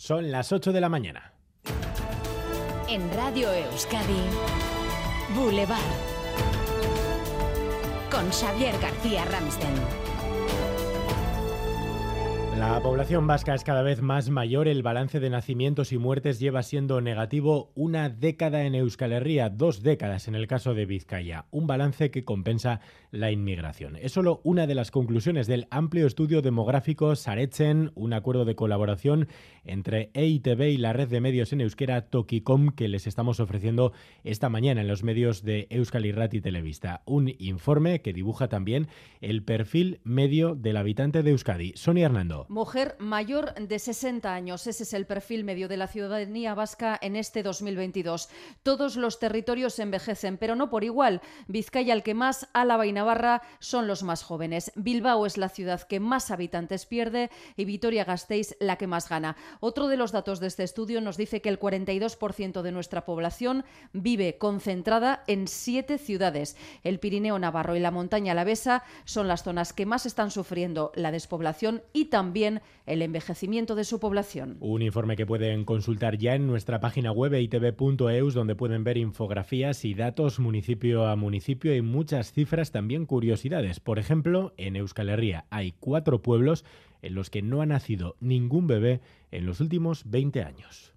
Son las 8 de la mañana. En Radio Euskadi, Boulevard. Con Xavier García Ramsten. La población vasca es cada vez más mayor, el balance de nacimientos y muertes lleva siendo negativo una década en Euskal Herria, dos décadas en el caso de Vizcaya, un balance que compensa la inmigración. Es solo una de las conclusiones del amplio estudio demográfico Saretzen, un acuerdo de colaboración entre EITB y la red de medios en euskera Tokicom que les estamos ofreciendo esta mañana en los medios de Euskal Irrati Televista. Un informe que dibuja también el perfil medio del habitante de Euskadi. Sonia Hernando. Mujer mayor de 60 años. Ese es el perfil medio de la ciudadanía vasca en este 2022. Todos los territorios envejecen, pero no por igual. Vizcaya el que más, Álava y Navarra son los más jóvenes. Bilbao es la ciudad que más habitantes pierde y Vitoria-Gasteiz la que más gana. Otro de los datos de este estudio nos dice que el 42% de nuestra población vive concentrada en siete ciudades. El Pirineo Navarro y la montaña Alavesa son las zonas que más están sufriendo la despoblación y también el envejecimiento de su población. Un informe que pueden consultar ya en nuestra página web itv.eus, donde pueden ver infografías y datos municipio a municipio y muchas cifras, también curiosidades. Por ejemplo, en Euskal Herria hay cuatro pueblos en los que no ha nacido ningún bebé en los últimos 20 años.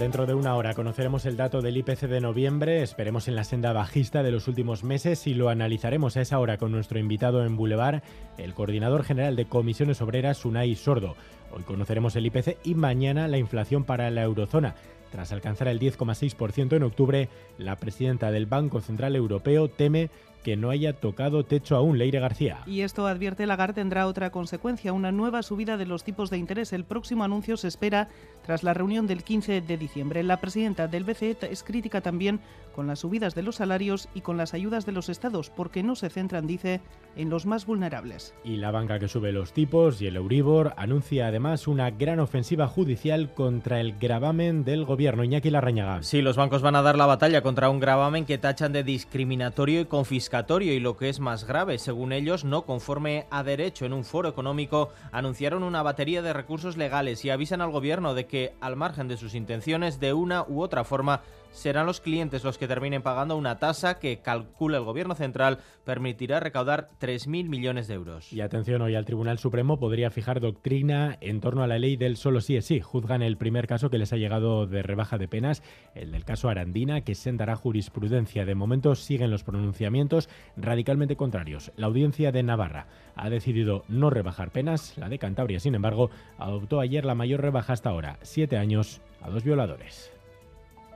Dentro de una hora conoceremos el dato del IPC de noviembre, esperemos en la senda bajista de los últimos meses y lo analizaremos a esa hora con nuestro invitado en Boulevard, el coordinador general de comisiones obreras, Unai Sordo. Hoy conoceremos el IPC y mañana la inflación para la eurozona. Tras alcanzar el 10,6% en octubre, la presidenta del Banco Central Europeo teme que no haya tocado techo aún, Leire García. Y esto, advierte Lagarde, tendrá otra consecuencia, una nueva subida de los tipos de interés. El próximo anuncio se espera tras la reunión del 15 de diciembre. La presidenta del BCE es crítica también con las subidas de los salarios y con las ayudas de los estados, porque no se centran, dice, en los más vulnerables. Y la banca que sube los tipos y el Euribor anuncia además una gran ofensiva judicial contra el gravamen del gobierno. Iñaki Larrañaga. Sí, los bancos van a dar la batalla contra un gravamen que tachan de discriminatorio y confiscatorio y lo que es más grave, según ellos, no conforme a derecho. En un foro económico anunciaron una batería de recursos legales y avisan al gobierno de que, al margen de sus intenciones, de una u otra forma serán los clientes los que terminen pagando una tasa que calcula el Gobierno central permitirá recaudar 3.000 millones de euros. Y atención, hoy al Tribunal Supremo podría fijar doctrina en torno a la ley del solo sí es sí. Juzgan el primer caso que les ha llegado de rebaja de penas, el del caso Arandina, que sentará jurisprudencia. De momento siguen los pronunciamientos radicalmente contrarios. La audiencia de Navarra ha decidido no rebajar penas. La de Cantabria, sin embargo, adoptó ayer la mayor rebaja hasta ahora, siete años a dos violadores.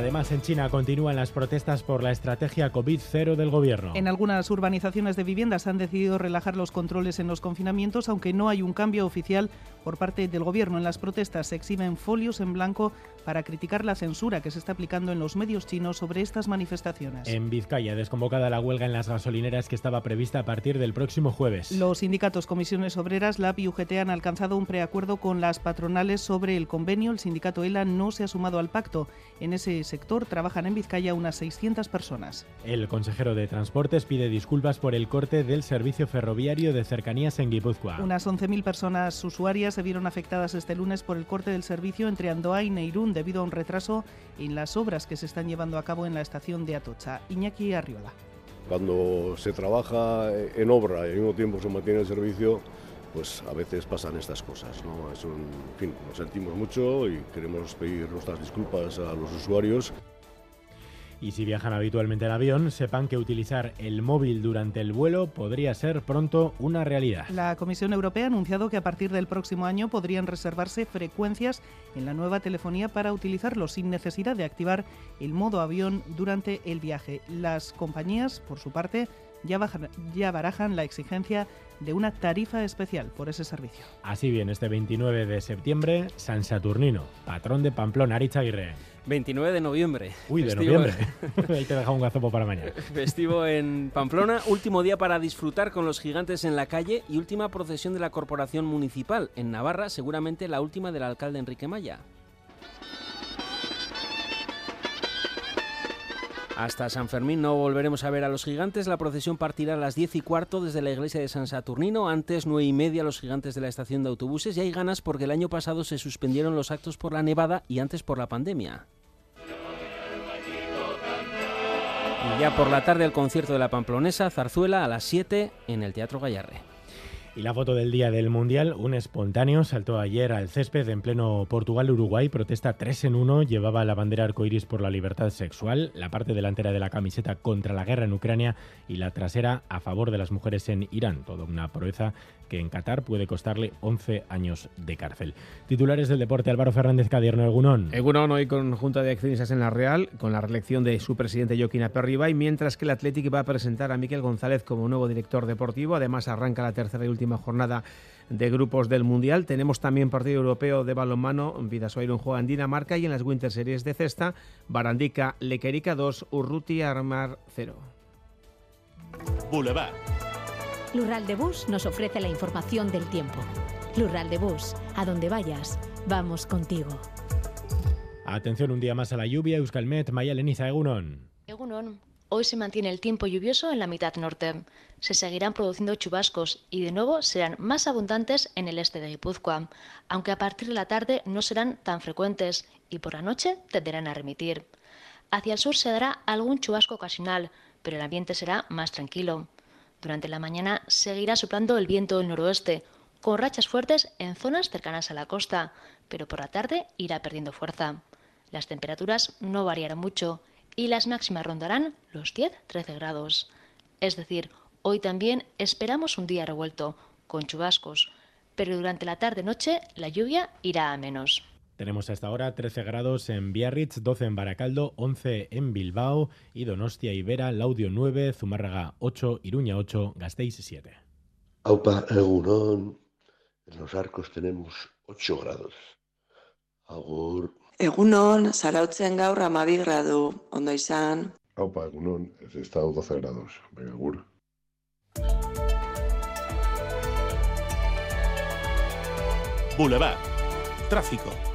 Además, en China continúan las protestas por la estrategia COVID-0 del gobierno. En algunas urbanizaciones de viviendas han decidido relajar los controles en los confinamientos, aunque no hay un cambio oficial por parte del gobierno. En las protestas se exhiben folios en blanco para criticar la censura que se está aplicando en los medios chinos sobre estas manifestaciones. En Vizcaya, desconvocada la huelga en las gasolineras que estaba prevista a partir del próximo jueves. Los sindicatos Comisiones Obreras, LAP y UGT han alcanzado un preacuerdo con las patronales sobre el convenio. El sindicato ELA no se ha sumado al pacto. En ese sector trabajan en Vizcaya unas 600 personas. El consejero de Transportes pide disculpas por el corte del servicio ferroviario de cercanías en Guipúzcoa. Unas 11.000 personas usuarias se vieron afectadas este lunes por el corte del servicio entre Andoa y Neirún debido a un retraso en las obras que se están llevando a cabo en la estación de Atocha. Iñaki Arriola. Cuando se trabaja en obra y al mismo tiempo se mantiene el servicio, pues a veces pasan estas cosas. ¿no? Es un, en fin, nos sentimos mucho y queremos pedir nuestras disculpas a los usuarios. Y si viajan habitualmente en avión, sepan que utilizar el móvil durante el vuelo podría ser pronto una realidad. La Comisión Europea ha anunciado que a partir del próximo año podrían reservarse frecuencias en la nueva telefonía para utilizarlo sin necesidad de activar el modo avión durante el viaje. Las compañías, por su parte, ya, ya barajan la exigencia de una tarifa especial por ese servicio. Así bien, este 29 de septiembre, San Saturnino, patrón de Pamplona, Aguirre. 29 de noviembre. Uy, de noviembre. Ahí te deja un gazopo para mañana. Festivo en Pamplona, último día para disfrutar con los gigantes en la calle y última procesión de la corporación municipal. En Navarra, seguramente la última del alcalde Enrique Maya. Hasta San Fermín no volveremos a ver a los gigantes. La procesión partirá a las 10 y cuarto desde la iglesia de San Saturnino. Antes, 9 y media, los gigantes de la estación de autobuses. Y hay ganas porque el año pasado se suspendieron los actos por la nevada y antes por la pandemia. Y ya por la tarde el concierto de la Pamplonesa, Zarzuela, a las 7 en el Teatro Gallarre. Y la foto del día del Mundial, un espontáneo saltó ayer al césped en pleno Portugal-Uruguay, protesta 3 en 1, llevaba la bandera arcoiris por la libertad sexual, la parte delantera de la camiseta contra la guerra en Ucrania y la trasera a favor de las mujeres en Irán, toda una proeza que en Qatar puede costarle 11 años de cárcel. Titulares del deporte, Álvaro Fernández Cadierno, Egunón. Egunón hoy con Junta de Accionistas en la Real, con la reelección de su presidente Joaquín Aperribay, mientras que el Athletic va a presentar a Miquel González como nuevo director deportivo. Además, arranca la tercera y última jornada de grupos del Mundial. Tenemos también partido europeo de balonmano, Vidasoa juega en Dinamarca y en las Winter Series de cesta, Barandica, Lequerica 2, Urruti Armar 0. Boulevard. Lural de Bus nos ofrece la información del tiempo. Lural de Bus, a donde vayas, vamos contigo. Atención un día más a la lluvia, Euskalmet, Maya Leniza, Egunon. Egunon. Hoy se mantiene el tiempo lluvioso en la mitad norte. Se seguirán produciendo chubascos y de nuevo serán más abundantes en el este de Guipúzcoa, aunque a partir de la tarde no serán tan frecuentes y por la noche tenderán a remitir. Hacia el sur se dará algún chubasco ocasional, pero el ambiente será más tranquilo. Durante la mañana seguirá soplando el viento del noroeste, con rachas fuertes en zonas cercanas a la costa, pero por la tarde irá perdiendo fuerza. Las temperaturas no variarán mucho y las máximas rondarán los 10-13 grados. Es decir, hoy también esperamos un día revuelto, con chubascos, pero durante la tarde-noche la lluvia irá a menos. Tenemos hasta ahora 13 grados en Biarritz, 12 en Baracaldo, 11 en Bilbao y Donostia y Vera, Laudio 9, Zumárraga 8, Iruña 8, Gasteiz 7. Aupa, Egunon. En los arcos tenemos 8 grados. Agur. Egunon, zarautzen gaur amabi gradu, ondo izan. Aupa, Egunon, ez estado 12 grados. Venga, agur. Boulevard. Tráfico.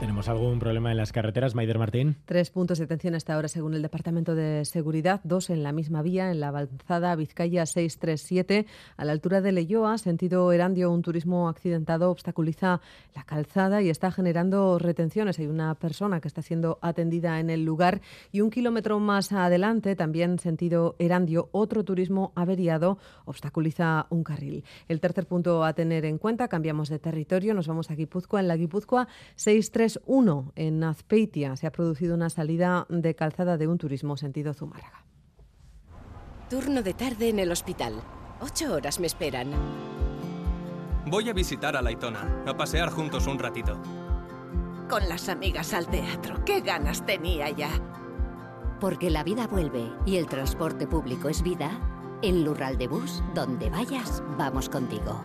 ¿Tenemos algún problema en las carreteras, Maider Martín? Tres puntos de atención hasta ahora según el Departamento de Seguridad, dos en la misma vía, en la avanzada Vizcaya 637, a la altura de Leyoa, sentido Erandio, un turismo accidentado obstaculiza la calzada y está generando retenciones. Hay una persona que está siendo atendida en el lugar y un kilómetro más adelante, también sentido Erandio, otro turismo averiado obstaculiza un carril. El tercer punto a tener en cuenta, cambiamos de territorio, nos vamos a Guipúzcoa, en la Guipúzcoa 637 1 en Azpeitia se ha producido una salida de calzada de un turismo sentido Zumárraga. Turno de tarde en el hospital. Ocho horas me esperan. Voy a visitar a Laitona, a pasear juntos un ratito. Con las amigas al teatro, qué ganas tenía ya. Porque la vida vuelve y el transporte público es vida, en Lural de Bus, donde vayas, vamos contigo.